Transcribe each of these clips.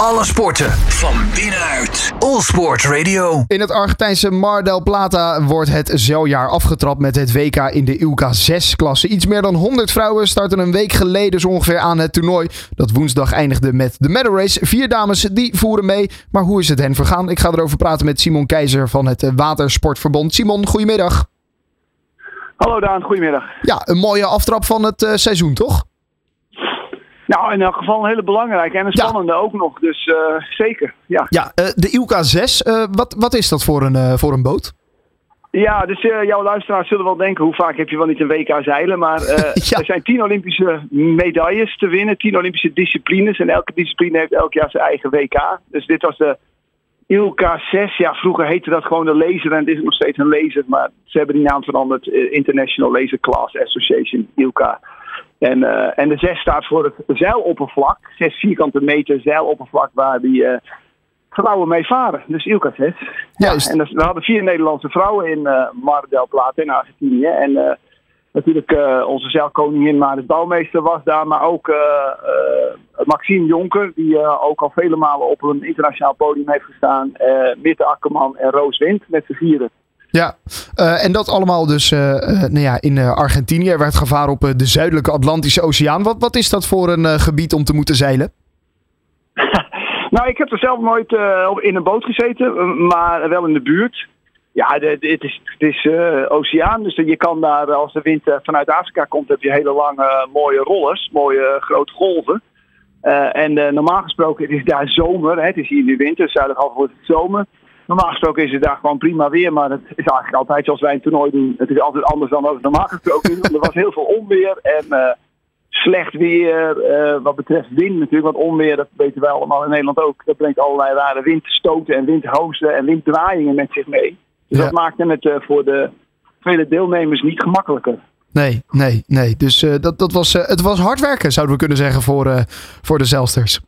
Alle sporten van binnenuit. All Sport Radio. In het Argentijnse Mar del Plata wordt het zeiljaar afgetrapt met het WK in de ILK 6-klasse. Iets meer dan 100 vrouwen starten een week geleden zo ongeveer aan het toernooi. Dat woensdag eindigde met de medal race. Vier dames die voeren mee. Maar hoe is het hen vergaan? Ik ga erover praten met Simon Keizer van het Watersportverbond. Simon, goedemiddag. Hallo Daan, goedemiddag. Ja, een mooie aftrap van het uh, seizoen, toch? Nou, in elk geval een hele belangrijke en een spannende ook nog. Dus uh, zeker, ja. Ja, uh, de Ilka 6, wat, wat is dat voor een, voor een boot? Ja, dus jouw luisteraars zullen wel denken, hoe vaak heb je wel niet een WK zeilen? Maar ja. er zijn tien Olympische medailles te winnen, tien Olympische disciplines. En elke discipline heeft elk jaar zijn eigen WK. Dus dit was de Ilka 6, ja, vroeger heette dat gewoon de laser en het is nog steeds een laser, maar ze hebben die naam veranderd. International Laser Class Association, Ilka. En, uh, en de 6 staat voor het zeiloppervlak, 6 vierkante meter zeiloppervlak waar die uh, vrouwen mee varen. Dus Ilka 6. Juist. Ja, en we hadden vier Nederlandse vrouwen in uh, Mar del Plata in Argentinië. En natuurlijk onze zeilkoningin Maris Bouwmeester was daar, maar ook Maxime Jonker, die ook al vele malen op een internationaal podium heeft gestaan. Mitte Akkerman en Roos Wind met z'n vieren. Ja, uh, en dat allemaal dus uh, uh, nou ja, in Argentinië. Er werd gevaren op de zuidelijke Atlantische Oceaan. Wat, wat is dat voor een gebied om te moeten zeilen? nou, ik heb er zelf nooit in een boot gezeten, maar wel in de buurt. Ja, het is, het is oceaan, dus je kan daar, als de wind vanuit Afrika komt, heb je hele lange mooie rollers, mooie grote golven. en normaal gesproken, het is daar zomer, hè, het is hier nu winter, zuidelijk half wordt het zomer. Normaal gesproken is het daar gewoon prima weer, maar het is eigenlijk altijd zoals wij een toernooi doen. Het is altijd anders dan wat normaal gesproken is. Er was heel veel onweer en uh, slecht weer uh, wat betreft wind natuurlijk. Want onweer, dat weten wij allemaal in Nederland ook, dat brengt allerlei rare windstoten en windhozen en winddraaiingen met zich mee. Dus ja. dat maakte het uh, voor de vele deelnemers niet gemakkelijker. Nee, nee, nee. Dus dat, dat was, het was hard werken, zouden we kunnen zeggen, voor, voor de Zelsters.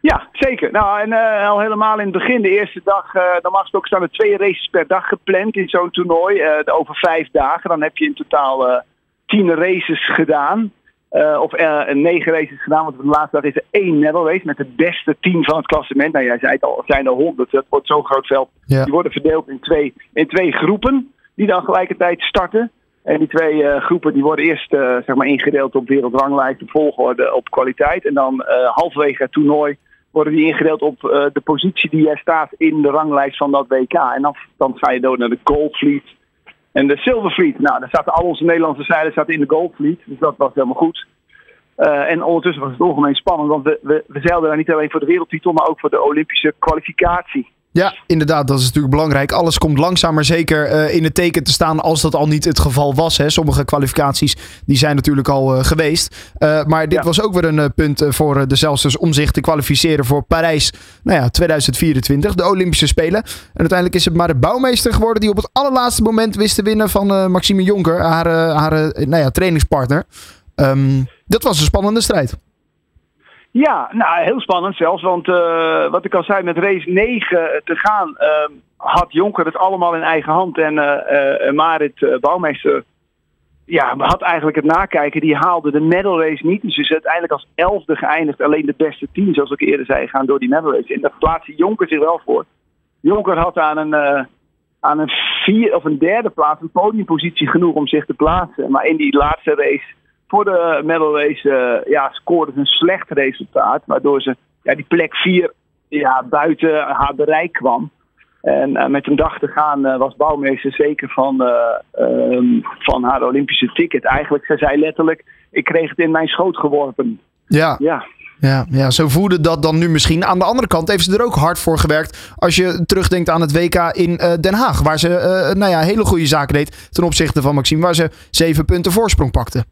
Ja, zeker. Nou, en uh, al helemaal in het begin, de eerste dag, uh, normaal gesproken staan er twee races per dag gepland in zo'n toernooi. Uh, over vijf dagen. Dan heb je in totaal tien races gedaan. of negen races gedaan, want de laatste dag is er één medal race met het beste team van het klassement. Nou, jij zei het al, er zijn er honderd. Dat wordt zo'n groot veld. Ja. Die worden verdeeld in twee, in twee groepen, die dan gelijkertijd starten. En die twee uh, groepen die worden eerst uh, zeg maar ingedeeld op wereldranglijst, op volgorde, op kwaliteit. En dan uh, halverwege het toernooi worden die ingedeeld op uh, de positie die er staat in de ranglijst van dat WK. En dan, dan ga je door naar de Gold Fleet en de Silver Fleet. Nou, daar zaten al onze Nederlandse zeilen zaten in de Gold Fleet, dus dat was helemaal goed. Uh, en ondertussen was het algemeen spannend, want we, we, we zeilden daar niet alleen voor de wereldtitel, maar ook voor de Olympische kwalificatie. Ja, inderdaad, dat is natuurlijk belangrijk. Alles komt langzaam maar zeker uh, in het teken te staan als dat al niet het geval was. Hè. Sommige kwalificaties die zijn natuurlijk al uh, geweest. Uh, maar dit ja. was ook weer een punt voor de Zelsters om zich te kwalificeren voor Parijs nou ja, 2024, de Olympische Spelen. En uiteindelijk is het maar de bouwmeester geworden die op het allerlaatste moment wist te winnen van Maxime Jonker, haar, haar nou ja, trainingspartner. Um, dat was een spannende strijd. Ja, nou heel spannend zelfs. Want uh, wat ik al zei, met race 9 te gaan, uh, had Jonker het allemaal in eigen hand. En uh, Marit Bouwmeester ja, had eigenlijk het nakijken. Die haalde de medal race niet. Dus is uiteindelijk als elfde geëindigd. Alleen de beste tien, zoals ik eerder zei, gaan door die medal race. En daar plaatste Jonker zich wel voor. Jonker had aan een, aan een vier of een derde plaats een podiumpositie genoeg om zich te plaatsen. Maar in die laatste race voor de medal race uh, ja, scoorde ze een slecht resultaat. Waardoor ze ja, die plek 4 ja, buiten haar bereik kwam. En uh, met een dag te gaan uh, was Bouwmeester zeker van, um, van haar Olympische ticket. Eigenlijk, ze zei letterlijk, ik kreeg het in mijn schoot geworpen. Ja. ja. Ja, ja, zo voelde dat dan nu misschien. Aan de andere kant heeft ze er ook hard voor gewerkt. Als je terugdenkt aan het WK in Den Haag. Waar ze nou ja, hele goede zaken deed ten opzichte van Maxime. Waar ze zeven punten voorsprong pakte.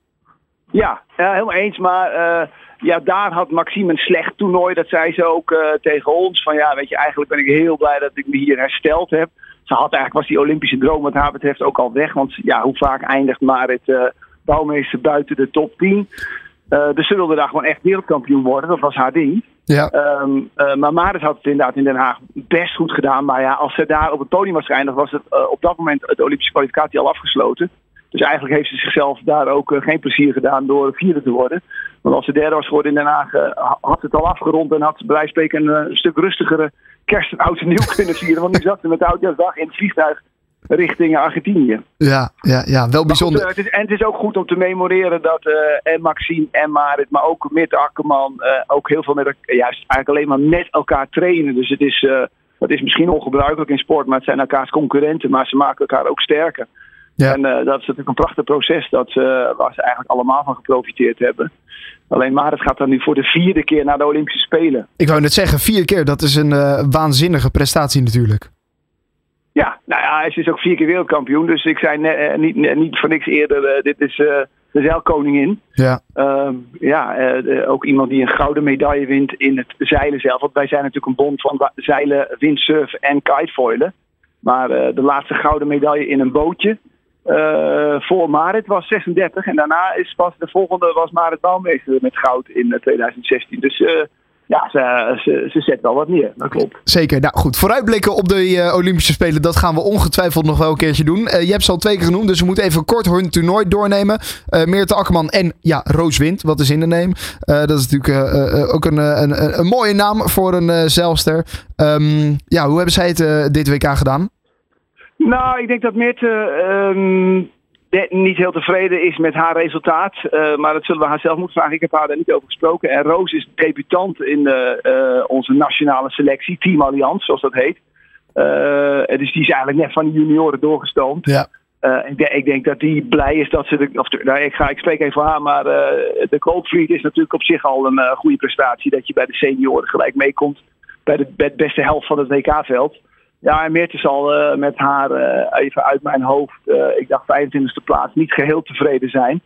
Ja, helemaal eens. Maar uh, ja, daar had Maxime een slecht toernooi. Dat zei ze ook uh, tegen ons. Van ja, weet je, eigenlijk ben ik heel blij dat ik me hier hersteld heb. Ze had eigenlijk, was die Olympische droom wat haar betreft ook al weg. Want ja, hoe vaak eindigt Marit uh, Bouwmeester buiten de top 10? dus ze wilde daar gewoon echt wereldkampioen worden. Dat was haar ding. Ja. Um, maar Marit had het inderdaad in Den Haag best goed gedaan. Maar ja, als ze daar op het podium was geëindigd, was het op dat moment de Olympische kwalificatie al afgesloten. Dus eigenlijk heeft ze zichzelf daar ook geen plezier gedaan door vierde te worden. Want als ze derde was geworden in Den Haag, had ze het al afgerond en had ze bij spreken een, stuk rustigere kerst en oud en nieuw kunnen vieren. Want nu zat ze met de oudjaarsdag in het vliegtuig richting Argentinië. Ja, ja, ja wel bijzonder. Goed, het is, en het is ook goed om te memoreren dat uh, en Maxime en Marit, maar ook met Akkerman, uh, ook heel veel met juist eigenlijk alleen maar met elkaar trainen. Dus het is, uh, dat is misschien ongebruikelijk in sport, maar het zijn elkaars concurrenten, maar ze maken elkaar ook sterker. Ja. En dat is natuurlijk een prachtig proces dat, waar ze eigenlijk allemaal van geprofiteerd hebben. Alleen Marit gaat dan nu voor de vierde keer naar de Olympische Spelen. Ik wou net zeggen, vier keer, dat is een waanzinnige prestatie natuurlijk. Ja, nou ja, hij is ook vier keer wereldkampioen. Dus ik zei ne, niet, ne, niet voor niks eerder, uh, dit is uh, de zeilkoningin. Ja, uh, ja uh, ook iemand die een gouden medaille wint in het zeilen zelf. Want wij zijn natuurlijk een bond van zeilen, windsurfen en kitefoilen. Maar de laatste gouden medaille in een bootje voor Marit was 36. En daarna is pas de volgende was Marit Bouwmeester met goud in 2016. Dus ja, ze, ze, ze zet wel wat neer. Dat klopt. Zeker. Nou goed, vooruitblikken op de uh, Olympische Spelen, dat gaan we ongetwijfeld nog wel een keertje doen. Je hebt ze al twee keer genoemd, dus we moeten even kort hun toernooi doornemen. Meerte Akkerman en ja, Roos Wind, wat is in de neem. dat is natuurlijk ook een, een, een, mooie naam voor een zeilster. Um, ja, hoe hebben zij het dit WK gedaan? Nou, ik denk dat Meerte... Um niet heel tevreden is met haar resultaat. Uh, maar dat zullen we haar zelf moeten vragen. Ik heb haar daar niet over gesproken. En Roos is debutant in uh, onze nationale selectie, Team Allianz, zoals dat heet. dus die is eigenlijk net van de junioren doorgestoomd. Ja. ik, denk, ik, denk dat die blij is dat ze. De, of, nou, ik, ga, ik spreek even voor haar, maar de Cold Fleet is natuurlijk op zich al een goede prestatie. Dat je bij de senioren gelijk meekomt. Bij de, bij de beste helft van het WK-veld. Ja, en Meerte zal uh, met haar uh, even uit mijn hoofd, uh, ik dacht 25e plaats, niet geheel tevreden zijn.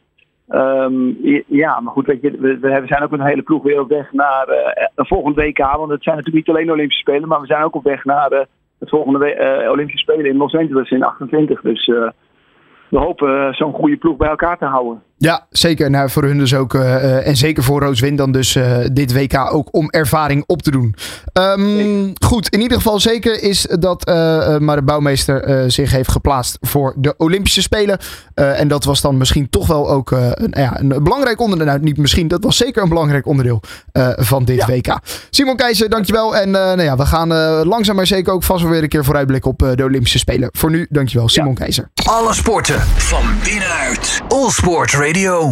Um, ja, maar goed, we, zijn ook een hele ploeg weer op weg naar een volgende WK. Want het zijn natuurlijk niet alleen Olympische Spelen, maar we zijn ook op weg naar het volgende Olympische Spelen in Los Angeles in 28. Dus we hopen zo'n goede ploeg bij elkaar te houden. Ja, zeker. Nou, voor hun dus ook. Uh, en zeker voor Rooswind dan dus uh, dit WK ook om ervaring op te doen. Um, goed, in ieder geval zeker is dat uh, maar de bouwmeester zich heeft geplaatst voor de Olympische Spelen. en dat was dan misschien toch wel ook een, ja, een belangrijk onderdeel. Nou, niet misschien, dat was zeker een belangrijk onderdeel van dit ja. WK. Simon Keizer, dankjewel. En nou ja, we gaan langzaam maar zeker ook vast wel weer een keer vooruitblikken op de Olympische Spelen. Voor nu, dankjewel, Simon ja. Keizer. Alle sporten van binnenuit. All Sport Radio.